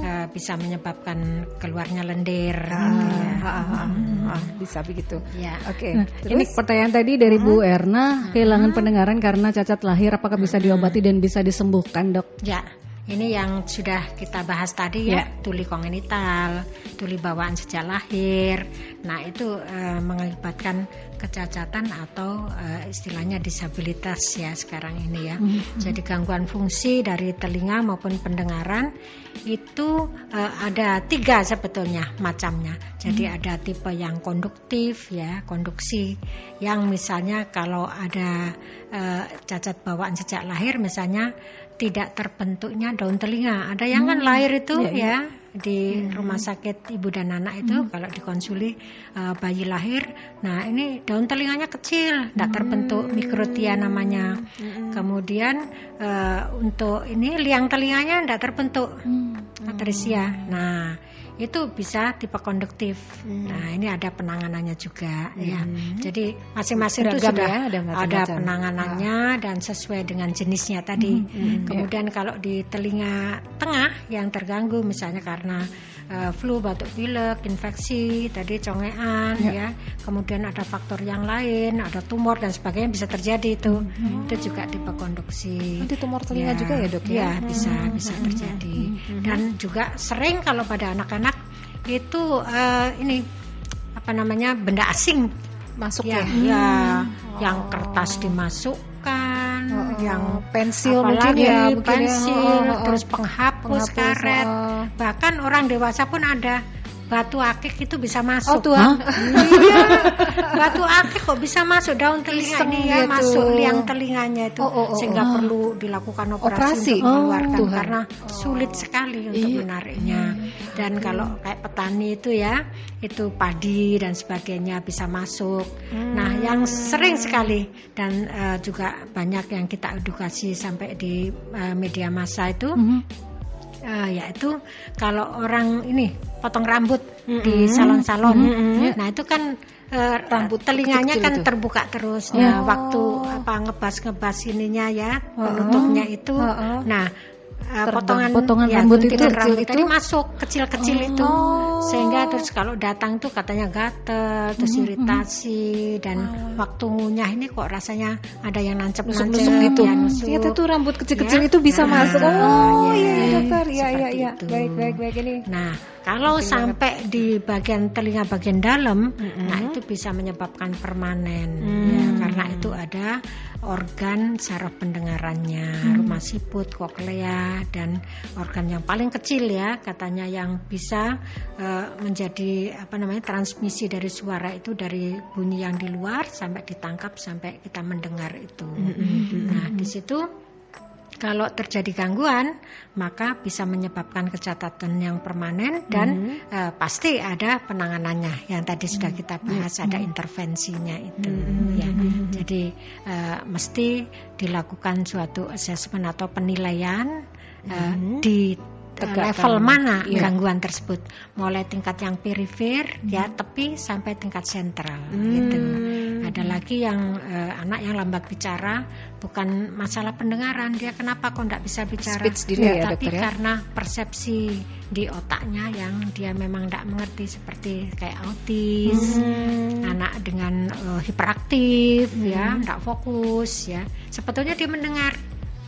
eh, bisa menyebabkan keluarnya lendir. gitu ya. Ah, ah, ah, ah, bisa begitu. Ya. Oke. Nah, ini pertanyaan tadi dari Bu Erna, kehilangan pendengaran karena cacat lahir apakah bisa diobati dan bisa disembuhkan, Dok? Ya, ini yang sudah kita bahas tadi ya, tuli kongenital, tuli bawaan sejak lahir. Nah, itu eh, mengakibatkan kecacatan atau eh, istilahnya disabilitas ya sekarang ini ya. Jadi gangguan fungsi dari telinga maupun pendengaran itu eh, ada tiga sebetulnya macamnya. Jadi ada tipe yang konduktif ya, konduksi yang misalnya kalau ada eh, cacat bawaan sejak lahir misalnya tidak terbentuknya daun telinga. Ada yang kan lahir itu ya di rumah sakit ibu dan anak itu kalau dikonsuli uh, bayi lahir, nah ini daun telinganya kecil, tidak terbentuk mikrotia namanya. Kemudian uh, untuk ini liang telinganya tidak terbentuk, atresia. Nah itu bisa tipe konduktif. Nah ini ada penanganannya juga ya. Jadi masing-masing itu sudah ya, ada ada, penanganannya dan sesuai dengan jenisnya tadi. Kemudian kalau di telinga tengah yang terganggu misalnya karena eh, flu, batuk pilek, infeksi, tadi congean ya. Kemudian ada faktor yang lain, ada tumor dan sebagainya bisa terjadi itu. Itu juga tipe konduksi. Nanti tumor telinga juga ya, Dok, ya? Iya, bisa bisa terjadi. Dan juga sering kalau pada anak-anak itu eh, ini apa namanya benda asing Masuk ya, ya. ya, yang kertas dimasukkan, yang pensil mungkin ya, mungkin ya. pensil, oh. terus penghapus, Penghapus, karet, oh. bahkan orang dewasa pun ada batu akik itu bisa masuk. Oh Tuhan. Iya, batu akik kok bisa masuk daun telinga Iseng ini ya masuk liang telinganya itu Oh, oh, oh, sehingga oh. perlu dilakukan operasi, Operasi? untuk mengeluarkan Oh, Tuhan. karena sulit sekali untuk Iya. menariknya. Dan kalau kayak petani itu ya itu padi dan sebagainya bisa masuk. Nah, yang sering sekali dan eh, juga banyak yang kita edukasi sampai di eh, media massa itu Eh, yaitu kalau orang ini potong rambut di salon-salon, nah itu kan eh, Rambut telinganya kan itu. terbuka terus. Nah, waktu apa ngebas-ngebas ininya ya penutupnya itu, Heeh. nah eh, potongan potongan ya, rambut itu rambut kecil tadi itu? masuk kecil-kecil itu, sehingga terus kalau datang tuh katanya gatel, terus iritasi dan waktu ngunyah ini kok rasanya ada yang nancep-nancep Nusuk-nusuk gitu. ya, nusuk. Ternyata tuh rambut kecil-kecil Ya. itu bisa Nah, masuk. Oh iya, iya dokter. Iya iya seperti iya. itu. Baik baik baik ini. Nah, kalau sampai di bagian telinga bagian dalam, nah itu bisa menyebabkan permanen, ya, karena itu ada organ saraf pendengarannya, rumah siput, koklea, dan organ yang paling kecil ya, katanya yang bisa eh, menjadi apa namanya transmisi dari suara itu dari bunyi yang di luar sampai ditangkap sampai kita mendengar itu. Nah, di situ kalau terjadi gangguan, maka bisa menyebabkan kecacatan yang permanen dan eh, pasti ada penanganannya. Yang tadi sudah kita bahas ada intervensinya itu. Ya. Jadi eh, mesti dilakukan suatu assessment atau penilaian eh, di Tegakkan. level mana gangguan tersebut, mulai tingkat yang perifer, ya tepi sampai tingkat sentral. Gitu. Ada lagi yang eh, anak yang lambat bicara, bukan masalah pendengaran, dia kenapa kok tidak bisa bicara? Speech delay ya, tapi dokter ya? karena persepsi di otaknya yang dia memang tidak mengerti seperti kayak autis, anak dengan eh, hiperaktif, ya, tidak fokus, ya. Sebetulnya dia mendengar,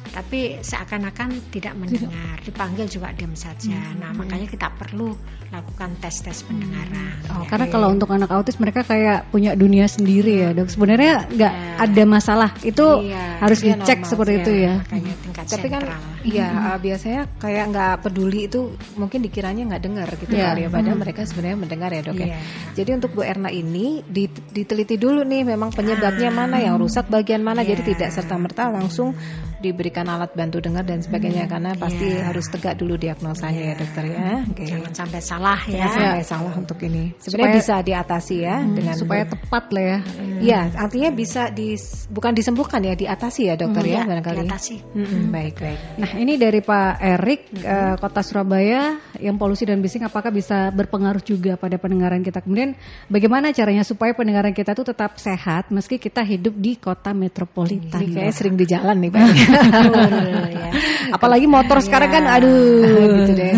tapi seakan-akan tidak mendengar, *laughs* dipanggil juga diam saja. Nah, makanya kita perlu lakukan tes-tes pendengaran. Oh, ya. karena kalau untuk anak autis mereka kayak punya dunia sendiri ya dok. Sebenarnya nggak ada masalah. Itu Iya, harus iya, dicek normal. seperti itu ya. Makanya tingkat Tapi kan iya uh, biasanya kayak nggak peduli itu mungkin dikiranya nggak dengar gitu Iya. kali ya padahal mereka sebenarnya mendengar ya dok ya. Iya. Jadi untuk Bu Erna ini dit- diteliti dulu nih memang penyebabnya mana yang rusak bagian mana jadi Iya. tidak serta merta langsung diberikan alat bantu dengar dan sebagainya Hmm, karena pasti iya. harus tegak dulu diagnosanya ya dokter ya. Oke. Jangan sampai salah ya. Jangan sampai salah untuk ini. Sebenarnya Supaya- bisa diatasi ya dengan supaya tepat lah ya. Iya, artinya bisa dis, bukan disembuhkan ya, diatasi ya dokter ya, Iya, barangkali. diatasi. Mm-mm, baik baik. Nah ini dari Pak Erik eh, Kota Surabaya yang polusi dan bising apakah bisa berpengaruh juga pada pendengaran kita kemudian bagaimana caranya supaya pendengaran kita tuh tetap sehat meski kita hidup di kota metropolitan Ini kayaknya sering di jalan nih pak. *laughs* ya. apalagi motor sekarang kan Iya. aduh gitu deh.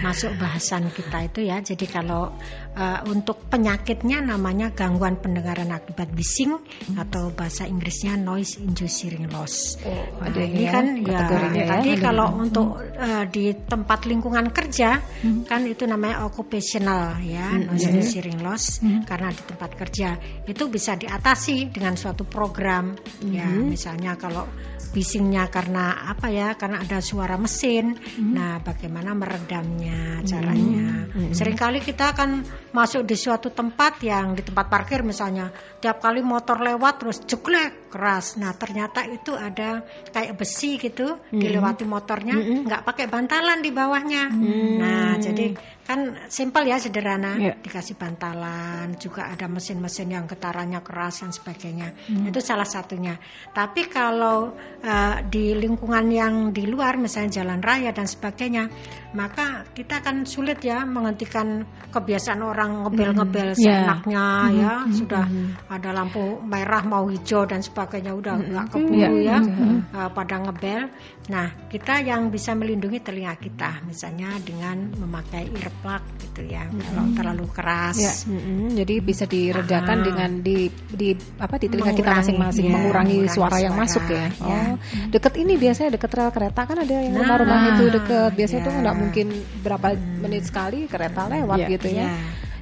masuk bahasan kita itu ya. Jadi kalau uh, untuk penyakitnya namanya gangguan pendengaran akibat bising atau bahasa Inggrisnya noise induced hearing loss. Oh, Nah, ini ya, kan ya kategorinya ya, tadi ada. kalau untuk uh, di tempat lingkungan kerja kan itu namanya occupational ya noise induced hearing loss. Karena di tempat kerja itu bisa diatasi dengan suatu program. Ya misalnya kalau bisingnya karena apa ya karena ada suara mesin. Nah bagaimana meredamnya caranya? Seringkali kita akan masuk di suatu tempat yang di tempat parkir misalnya. Tiap kali motor lewat terus jeglek keras. Nah ternyata itu ada kayak besi gitu dilewati motornya nggak pakai bantalan di bawahnya. Nah jadi kan simpel ya sederhana. Iya. dikasih bantalan juga ada mesin-mesin yang getarannya keras dan sebagainya. Itu salah satunya. Tapi kalau eh, di lingkungan yang di luar misalnya jalan raya dan sebagainya maka kita kan sulit ya menghentikan kebiasaan orang ngebel-ngebel Ya. seenaknya ya. Sudah ada lampu merah mau hijau dan sebagainya udah nggak keburu ya eh, pada ngebel nah kita yang bisa melindungi telinga kita misalnya dengan memakai earplug gitu ya kalau terlalu keras Ya, mm-mm. jadi bisa diredakan Ah. dengan di di apa di telinga kita Mengurangi, masing-masing ya, mengurangi, mengurangi suara yang suara, masuk ya. ya. Oh, deket ini biasanya deket rel kereta kan ada yang Nah, rumah-rumah itu deket. Biasanya ya. tuh nggak mungkin berapa menit sekali kereta lewat Ya, gitu ya. ya.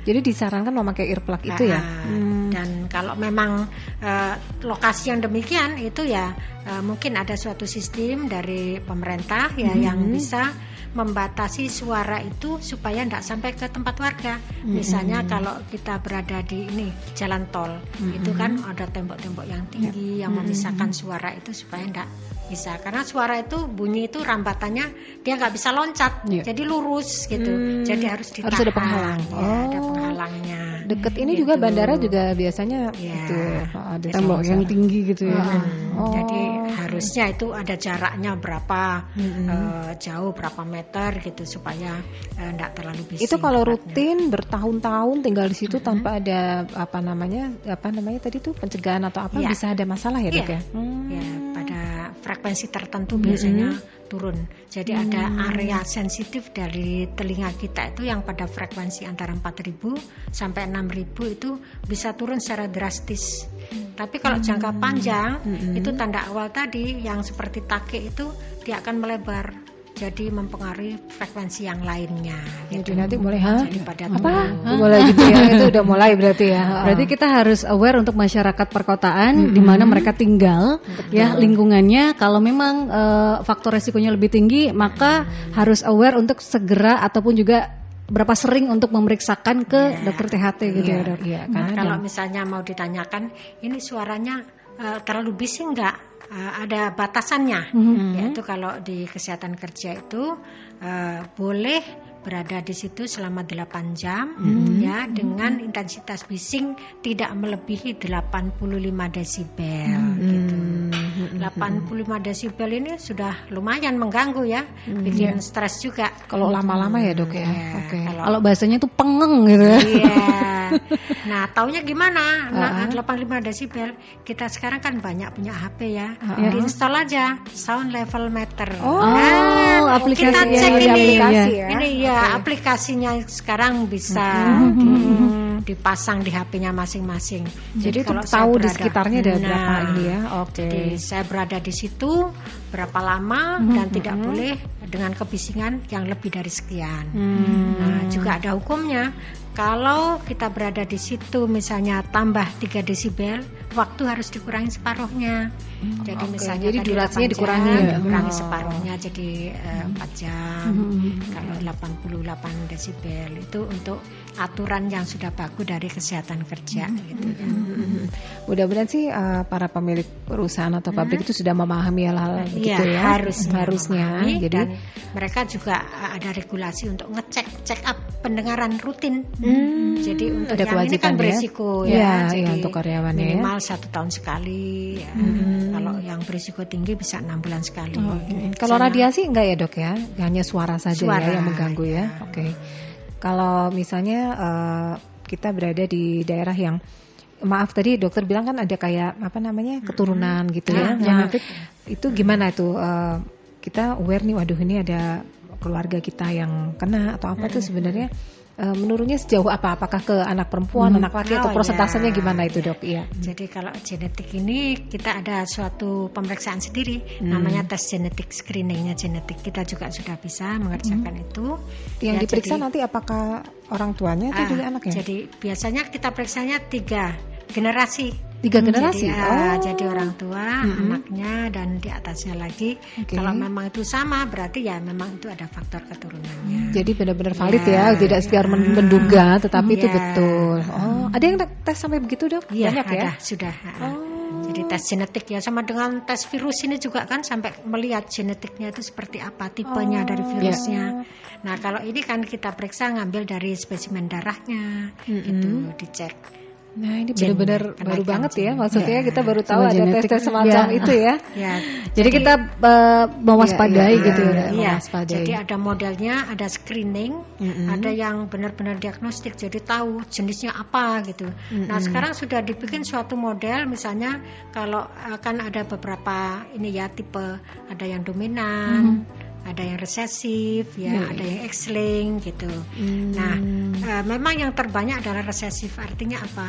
Jadi disarankan memakai earplug itu ya. Ah, Hmm. Dan kalau memang eh, lokasi yang demikian itu ya eh, mungkin ada suatu sistem dari pemerintah ya yang bisa membatasi suara itu supaya tidak sampai ke tempat warga. Misalnya kalau kita berada di ini jalan tol, itu kan ada tembok-tembok yang tinggi yang memisahkan suara itu supaya tidak bisa. Karena suara itu bunyi itu rambatannya dia nggak bisa loncat, Iya. jadi lurus gitu. Hmm, Jadi harus ditahan. harus ada penghalang. Ya, ada Oh. penghalangnya. Deket ini Gitu. juga bandara juga biasanya Ya. itu ada tembok yang tinggi gitu ya Hmm, Oh. Jadi harusnya itu ada jaraknya berapa eh, jauh berapa meter gitu supaya tidak terlalu bising. Itu kalau rutin bertahun-tahun tinggal di situ tanpa ada apa namanya apa namanya tadi tuh pencegahan atau apa Iya. bisa ada masalah ya dok Iya. ya? Hmm. Ya pada frekuensi tertentu biasanya turun. Jadi ada area sensitif dari telinga kita itu yang pada frekuensi antara 4000 sampai 6000 itu bisa turun secara drastis. Tapi kalau jangka panjang itu tanda awal tadi yang seperti take itu dia akan melebar. Jadi mempengaruhi frekuensi yang lainnya. Jadi Gitu. nanti mulai hah? Jadi pada apa? Mulai gitu ya. *laughs* itu udah mulai berarti ya. Berarti kita harus aware untuk masyarakat perkotaan di mana mereka tinggal, ya lingkungannya. Kalau memang eh, faktor resikonya lebih tinggi, maka harus aware untuk segera ataupun juga berapa sering untuk memeriksakan ke dokter THT gitu ya dok. Iya, Nah, karena kalau misalnya mau ditanyakan, ini suaranya eh, terlalu bising nggak? Eh, ada batasannya, yaitu kalau di kesehatan kerja itu eh, boleh berada di situ selama 8 jam, ya dengan intensitas bising tidak melebihi 85 desibel. Gitu. 85 desibel ini sudah lumayan mengganggu ya, bikin stres juga. kalau lama-lama ya dok ya. Ya, Oke. kalau Kalau bahasanya itu pengeng gitu ya. Iya. *laughs* Nah, taunya gimana? Nah, 85 desibel. Kita sekarang kan banyak punya HP ya. Diinstal aja sound level meter. Oh, Nah, aplikasi kita cek ya, ini. aplikasi ya. Ini ya aplikasinya sekarang bisa di- dipasang di HP-nya masing-masing. Jadi itu kalau saya tahu di berada- sekitarnya ada berapa Nah, ini ya. Oke. jadi saya berada di situ berapa lama dan tidak boleh dengan kebisingan yang lebih dari sekian. Nah, juga ada hukumnya. Kalau kita berada di situ misalnya tambah 3 desibel, waktu harus dikurangi separuhnya. jadi oke. misalnya Jadi durasinya 8 jam, dikurangi ya? dikurangi Oh. separuhnya jadi eh, 4 jam. Mhm. Kalau 88 desibel itu untuk aturan yang sudah baku dari kesehatan kerja Mhm. gitu. Mudah-mudahan sih uh, para pemilik perusahaan atau pabrik itu sudah memahami hal-hal begitu Iya, ya. harusnya, harusnya. memahami. Jadi dan mereka juga uh, ada regulasi untuk ngecek check up pendengaran rutin. Hmm, Jadi untuk ada yang ini kan kewajiban ya? berisiko Iya, ya. iya, Jadi untuk karyawannya ya. minimal satu tahun sekali. ya. Hmm. Kalau yang berisiko tinggi bisa enam bulan sekali. Oh, oke. Kalau radiasi enggak ya dok ya? Hanya suara saja Suara, ya yang mengganggu ya. ya. Oke. Kalau misalnya eh, kita berada di daerah yang maaf tadi dokter bilang kan ada kayak apa namanya keturunan gitu ya. Ah, Nah, itu gimana itu eh, kita aware nih waduh ini ada keluarga kita yang kena atau apa tuh sebenarnya eh, menurunnya sejauh apa? Apakah ke anak perempuan, Hmm. anak laki atau Oh, prosentasenya ya. gimana itu dok? Iya. Jadi kalau genetik ini kita ada suatu pemeriksaan sendiri Hmm. namanya tes genetik screeningnya genetik kita juga sudah bisa mengerjakan itu. Yang Ya, diperiksa jadi- nanti apakah orang tuanya atau Ah, juga anaknya? Jadi biasanya kita periksanya tiga generasi. Tiga generasi. Jadi, ah, Oh. jadi orang tua, Mm-mm. anaknya dan di atasnya lagi. Oke. Kalau memang itu sama berarti ya memang itu ada faktor keturunannya. Jadi benar-benar valid Ya, ya, tidak sekedar men- ya. menduga, tetapi itu Ya. betul. Oh, ada yang tes sampai begitu dok? Iya, Banyak ya? ada sudah. ah. Oh. Jadi tes genetik ya sama dengan tes virus ini juga kan sampai melihat genetiknya itu seperti apa tipenya Oh, dari virusnya. Nah kalau ini kan kita periksa ngambil dari spesimen darahnya, Mm-mm. gitu dicek. Nah ini benar-benar baru banget ya, maksudnya Ya. kita baru tahu Sama ada tes-tes semacam Ya. itu ya. Ya, Jadi kita eh, mewaspadai Iya, iya, gitu iya. ya. Iya, mewaspadai. jadi ada modelnya, ada screening, Mm-mm. ada yang benar-benar diagnostik, jadi tahu jenisnya apa gitu. Nah sekarang sudah dibikin suatu model, misalnya kalau akan ada beberapa ini ya tipe, ada yang dominan, ada yang resesif, ya, ada yang X-link gitu. Nah, eh, memang yang terbanyak adalah resesif, artinya apa?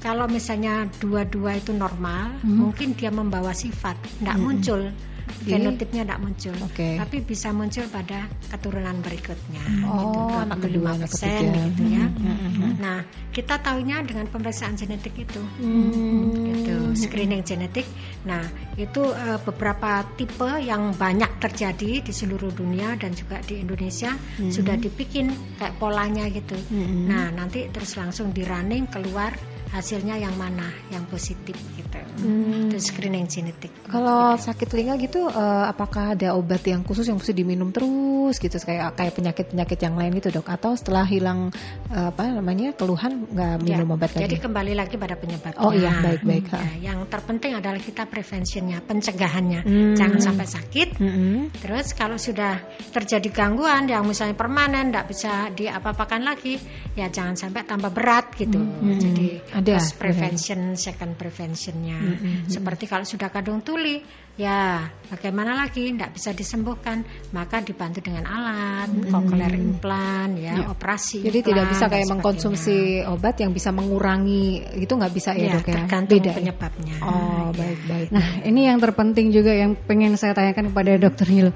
Kalau misalnya dua-dua itu normal, mungkin dia membawa sifat, tidak muncul, genotipnya tidak muncul, Oke. tapi bisa muncul pada keturunan berikutnya. Oh, gitu, anak kedua, anak 25% ketiga. gitu ya. Mm-mm. Nah, kita tahunya dengan pemeriksaan genetik itu, Hmm. gitu, screening genetik. Nah, itu eh, beberapa tipe yang banyak terjadi di seluruh dunia dan juga di Indonesia sudah dibikin kayak polanya gitu. Mm-mm. Nah, nanti terus langsung di running keluar hasilnya yang mana yang positif gitu. Hmm. Itu screening genetik. Kalau sakit telinga gitu, eh, apakah ada obat yang khusus yang mesti diminum terus gitu, kayak kayak penyakit-penyakit yang lain gitu dok? Atau setelah hilang eh, apa namanya keluhan nggak Ya, minum obat Jadi lagi? kembali lagi pada penyebabnya. Oh iya, baik-baik, Ya, ha. yang terpenting adalah kita preventionnya, pencegahannya. Hmm. Jangan sampai sakit. Mm-mm. Terus kalau sudah terjadi gangguan yang misalnya permanen, tidak bisa diapa-apakan lagi, ya jangan sampai tambah berat gitu. Hmm. Jadi Ada, first prevention, second preventionnya. Hmm, Seperti kalau sudah kadung tuli, ya bagaimana lagi? Tidak bisa disembuhkan, maka dibantu dengan alat, cochlear implant, ya, operasi. Hmm. Jadi tidak bisa kayak mengkonsumsi obat yang bisa mengurangi itu nggak bisa ya, Ya, dok ya? tergantung Beda ya? penyebabnya. Oh Ya. baik baik. Nah, ini yang terpenting juga yang pengen saya tanyakan kepada Dokter Hil.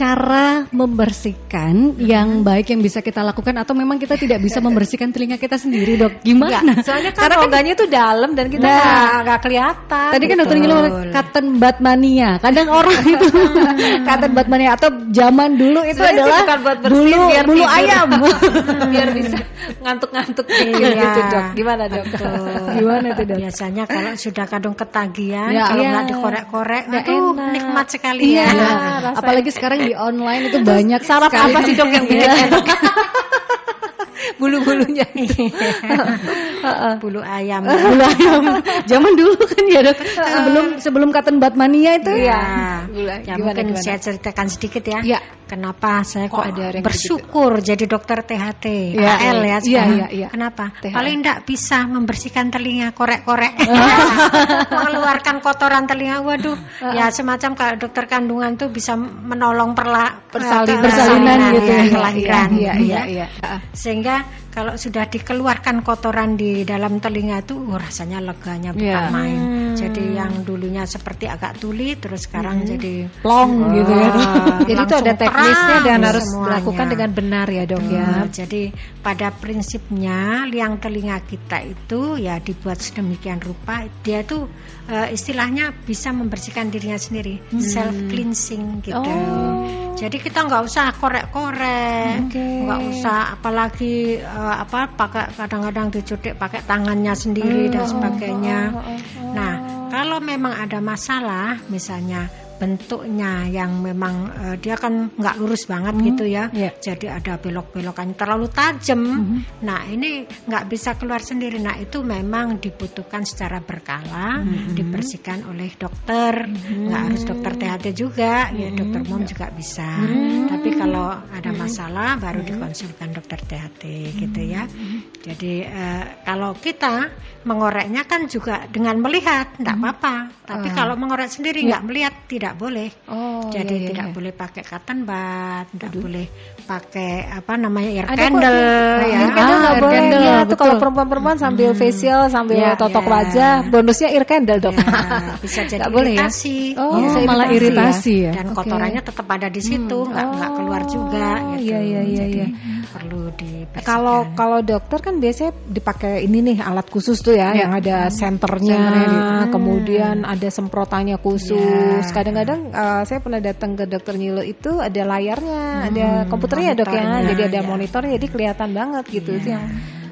Cara membersihkan yang baik yang bisa kita lakukan atau memang kita tidak bisa *laughs* membersihkan telinga kita sendiri, Dok? Gimana? Soalnya kan rongganya itu dalam dan kita Nah. nggak nggak kelihatan. Tadi kan dokter Betul. Hil cotton bud mania. Kadang *laughs* orang itu *laughs* cotton bud mania atau zaman dulu itu Sebenarnya adalah bukan buat bersihin, bulu biar bulu tidur. ayam. biar bisa ngantuk-ngantuk Iya. gitu dok. Gimana dok? Gimana itu, Dok? Biasanya kalau sudah kadung ketagihan, Ya, kalau iya. nggak dikorek-korek, Nggak aduh enak. nikmat sekali Iya, ya. apalagi sekarang di online itu banyak Saraf sekali. apa sih dok yang bikin Iya. enak? *laughs* Bulu-bulunya. *laughs* Bulu ayam. *laughs* Bulu ayam. Zaman dulu kan ya dok, sebelum sebelum cotton bud mania itu Iya. Bulu- Ya, gimana, mungkin gimana? saya ceritakan sedikit ya. Iya. Kenapa saya Kok kok, ada bersyukur jadi dokter THT, Iya, AL iya. ya Iya, sekarang. iya, iya. Kenapa? THT. Paling tidak bisa membersihkan telinga, korek-korek, *laughs* mengeluarkan kotoran telinga. Waduh, ya semacam kalau dokter kandungan tuh bisa menolong perla Persalin- eh, persalinan gitu ya. kelahiran. Iya iya ya. iya. Sehingga gan kalau sudah dikeluarkan kotoran di dalam telinga itu oh, rasanya leganya bukan Iya. main. Jadi yang dulunya seperti agak tuli terus sekarang jadi plong gitu ya. *laughs* *laughs* Jadi itu ada teknisnya dan harus semuanya. dilakukan dengan benar ya dok ya. Nah, jadi pada prinsipnya liang telinga kita itu ya dibuat sedemikian rupa dia tuh eh, istilahnya bisa membersihkan dirinya sendiri self cleansing gitu. Oh. Jadi kita nggak usah korek-korek, nggak usah apalagi eh, apa pakai kadang-kadang dicudik pakai tangannya sendiri dan sebagainya. Nah kalau memang ada masalah misalnya bentuknya yang memang eh, dia kan nggak lurus banget gitu ya. Iya. jadi ada belok-belokan terlalu tajam. Nah ini nggak bisa keluar sendiri. Nah itu memang dibutuhkan secara berkala dibersihkan oleh dokter. Nggak harus dokter THT juga ya dokter umum juga bisa. Tapi kalau ada masalah baru dikonsulkan dokter THT gitu ya. Jadi eh, kalau kita mengoreknya kan juga dengan melihat nggak apa-apa. Tapi kalau mengorek sendiri nggak melihat tidak boleh Oh, jadi iya, iya, tidak iya. boleh pakai cotton bud, tidak boleh pakai apa namanya air Ada kok, candle Air ya. candle nggak Ah, air boleh. candle, Iya, tuh betul. kalau perempuan-perempuan sambil facial, sambil Ya, totok ya. wajah, bonusnya ear candle dok. Ya, *laughs* bisa jadi boleh ya? iritasi. Oh, Oh, bisa malah iritasi ya. Dan Oke. kotorannya tetap ada di situ, nggak nggak keluar juga. Oh, gitu. iya, iya, iya, Jadi iya. perlu dibersihkan. Kalau kalau dokter kan biasanya dipakai ini nih alat khusus tuh ya, yang ada senternya, Senternya gitu. kemudian ada semprotannya khusus. Kadang-kadang eh, saya pernah datang ke dokter Nyilo itu ada layarnya, ada komputernya ya dok ya, jadi ada ya. monitor, jadi kelihatan banget gitu. Itu yang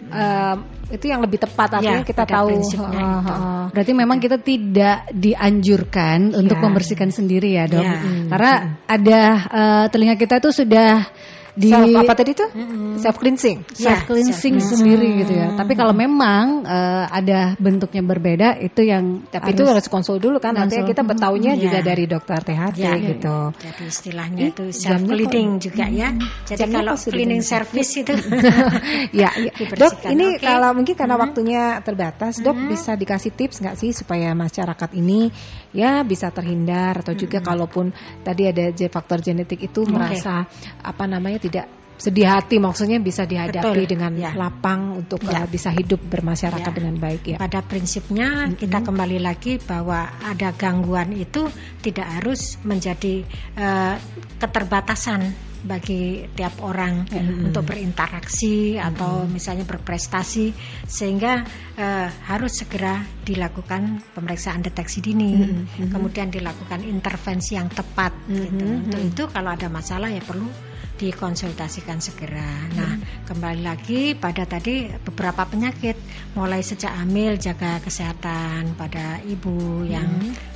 eh, itu yang lebih tepat artinya Ya, kita tahu. itu. eh, Berarti memang kita tidak dianjurkan untuk Iya. membersihkan sendiri ya dok, Iya. karena ada eh, telinga kita itu sudah di self apa tadi tuh? Self cleansing. self cleansing sendiri gitu ya. Tapi kalau memang eh, ada bentuknya berbeda itu yang Tapi itu harus konsul dulu kan, artinya Konsul. kita bertaunya Iya. juga dari dokter THT Ya, gitu. Jadi istilahnya Ih, itu self cleaning juga ya. Jadi Jamnya kalau cleaning service itu *laughs* ya, ya. dok, ini oke. kalau mungkin karena waktunya terbatas, dok bisa dikasih tips nggak sih supaya masyarakat ini ya bisa terhindar atau juga kalaupun tadi ada J faktor genetik itu merasa apa namanya tidak sedih hati, maksudnya bisa dihadapi Betul, dengan ya. lapang untuk Ya. uh, bisa hidup bermasyarakat Ya. dengan baik ya. Pada prinsipnya kita kembali lagi bahwa ada gangguan itu tidak harus menjadi eh, keterbatasan bagi tiap orang untuk berinteraksi atau misalnya berprestasi sehingga eh, harus segera dilakukan pemeriksaan deteksi dini kemudian dilakukan intervensi yang tepat gitu. untuk itu kalau ada masalah ya perlu dikonsultasikan segera. Nah, kembali lagi pada tadi beberapa penyakit, mulai sejak hamil jaga kesehatan pada ibu yang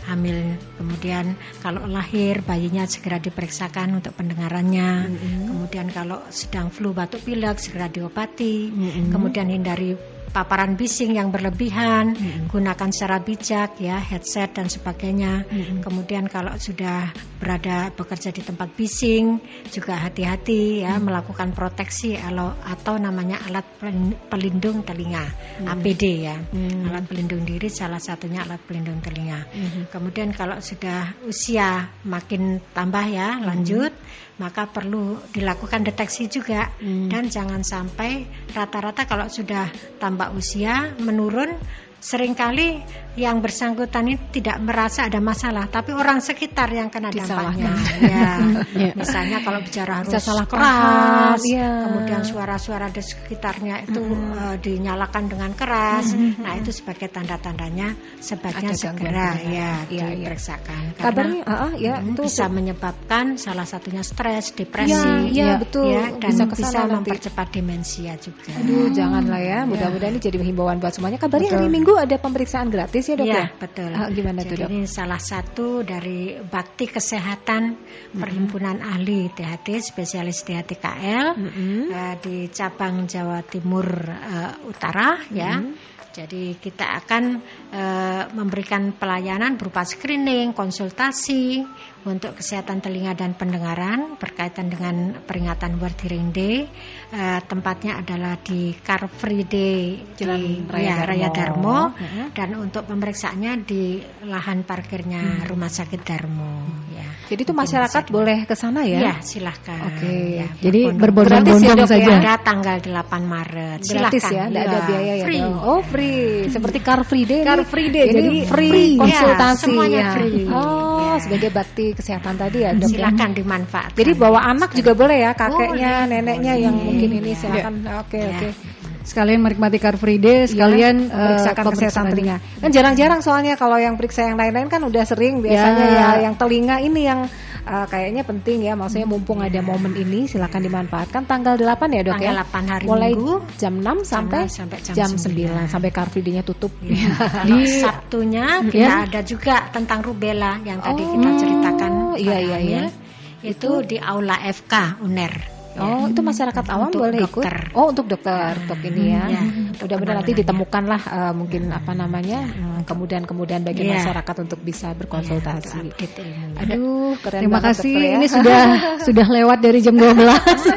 hamil, kemudian kalau lahir bayinya segera diperiksakan untuk pendengarannya, kemudian kalau sedang flu batuk pilek segera diobati, kemudian hindari paparan bising yang berlebihan, gunakan secara bijak ya headset dan sebagainya. Kemudian kalau sudah berada bekerja di tempat bising juga hati-hati ya melakukan proteksi atau atau namanya alat pelin- pelindung telinga APD ya. Alat pelindung diri salah satunya alat pelindung telinga. Kemudian kalau sudah usia makin tambah ya lanjut maka perlu dilakukan deteksi juga. Dan jangan sampai rata-rata kalau sudah tambah usia menurun sering kali yang bersangkutan ini tidak merasa ada masalah tapi orang sekitar yang kena dampaknya *laughs* ya misalnya kalau bicara harus Bisa salah keras paham, iya. kemudian suara-suara di sekitarnya itu eh, dinyalakan dengan keras nah itu sebagai tanda-tandanya sebaiknya Ada segera ya Iya, iya. diperiksakan karena Kabarnya, ah, ah, ya Hmm, itu bisa menyebabkan salah satunya stres, depresi, Ya, ya, ya, betul. ya, dan Bisa bisa, nanti. mempercepat demensia juga. Aduh, janganlah ya. Mudah-mudahan ini jadi himbauan buat semuanya. Kabarnya hari Minggu ada pemeriksaan gratis ya, Dok Ya, ya? betul. Ah, gimana Jadi tuh, Dok? ini salah satu dari bakti kesehatan Perhimpunan Ahli THT spesialis THT KL eh, di cabang Jawa Timur eh, Utara ya. Jadi kita akan eh, memberikan pelayanan berupa screening, konsultasi untuk kesehatan telinga dan pendengaran berkaitan dengan peringatan World Hearing Day. Eh, tempatnya adalah di Car Free Day Jalan di Raya ya, Darmo. Raya Darmo Mhm. dan untuk pemeriksaannya di lahan parkirnya Rumah Sakit Darmo ya. Jadi itu masyarakat boleh ke sana ya? Ya, silahkan. Oke. Ya, Jadi berbondong-bondong. Ya, Dok, ya? saja. Ada tanggal 8 Maret. Gratis Silahkan. ya, tidak ada Iya, biaya ya. Free. Oh, free. Seperti Car Free Day. Car Free Day, ini jadi free. free Ya, konsultasi semuanya ya. free. Oh, Ya. sebagai bakti kesehatan tadi ya dok ya? silakan dimanfaatkan. Jadi bawa anak juga boleh ya kakeknya, Boleh, neneknya yang mungkin ini Ya. silakan. Oke Ya. oke. Sekalian menikmati Car Free Day, sekalian Iya, periksakan eh, kesehatan pemeriksaan. telinga. Kan jarang-jarang soalnya kalau yang periksa yang lain-lain kan udah sering biasanya Ya. ya, yang telinga ini yang uh, kayaknya penting ya. Maksudnya mumpung ada momen ini silakan dimanfaatkan tanggal 8 ya, Dok Tanggal ya. 8 hari Mulai Minggu jam 6 sampai enam sampai jam jam 9 9. sampai Car Free Day-nya tutup. Ya. *laughs* Kalau Sabtunya kita ada juga tentang rubella yang tadi kita Oh, ceritakan. iya, iya, iya. Itu di Aula FK UNER. Oh, itu masyarakat awam Untuk boleh dokter. ikut? Oh, untuk dokter, dok ini ya. Ya, Mudah-mudahan nanti ditemukanlah uh, mungkin apa namanya hmm, kemudahan-kemudahan bagi Iya. masyarakat untuk bisa berkonsultasi. Untuk update ilmunya. Aduh, keren Terima banget kasih. dokter ya. Ini sudah *laughs* sudah lewat dari jam 12.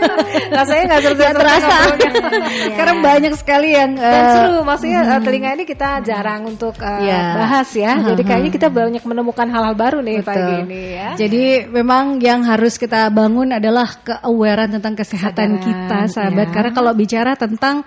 *laughs* rasanya nggak terasa. ngobrolnya. *laughs* Karena banyak sekali yang Dan eh, seru, maksudnya uh, telinga ini kita jarang untuk uh, Iya. bahas ya. Jadi kayaknya kita banyak menemukan hal-hal baru nih Betul. pagi ini ya. Jadi memang yang harus kita bangun adalah keawareness tentang kesehatan kita, sahabat. ya. Karena kalau bicara tentang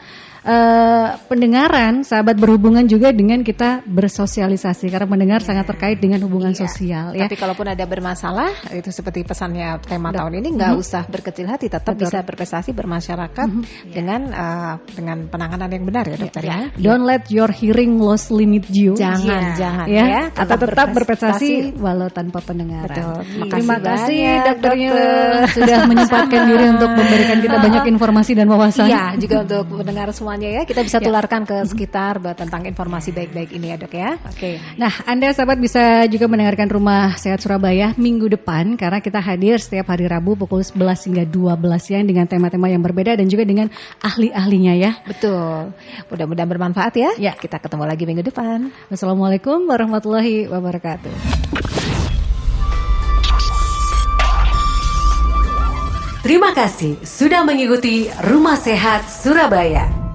eh, pendengaran, sahabat berhubungan juga dengan kita bersosialisasi. Karena mendengar sangat terkait dengan hubungan Iya. sosial. Ya. Tapi kalaupun ada bermasalah, itu seperti pesannya tema tahun ini nggak usah berkecil hati, tetap Betul. bisa berprestasi bermasyarakat dengan uh, dengan penanganan yang benar ya dokter ya. Don't let your hearing loss limit you. Jangan, Iya. jangan ya, ya. atau tetap berprestasi walau tanpa pendengaran. Betul. Terima kasih banyak, dokternya dokter. sudah menyempatkan diri untuk memberikan kita banyak *laughs* informasi dan wawasan. Iya, juga untuk mendengar semuanya ya. Kita bisa tularkan ke sekitar tentang informasi baik-baik ini ya dok ya. Oke. Nah, Anda sahabat bisa juga mendengarkan Rumah Sehat Surabaya minggu depan karena kita hadir setiap hari Rabu pukul 11 hingga 12 siang dengan tema-tema yang berbeda dan juga dengan ahli-ahlinya ya. Betul. Mudah-mudahan bermanfaat ya. Ya. Kita ketemu lagi minggu depan. Wassalamualaikum warahmatullahi wabarakatuh. Terima kasih sudah mengikuti Rumah Sehat Surabaya.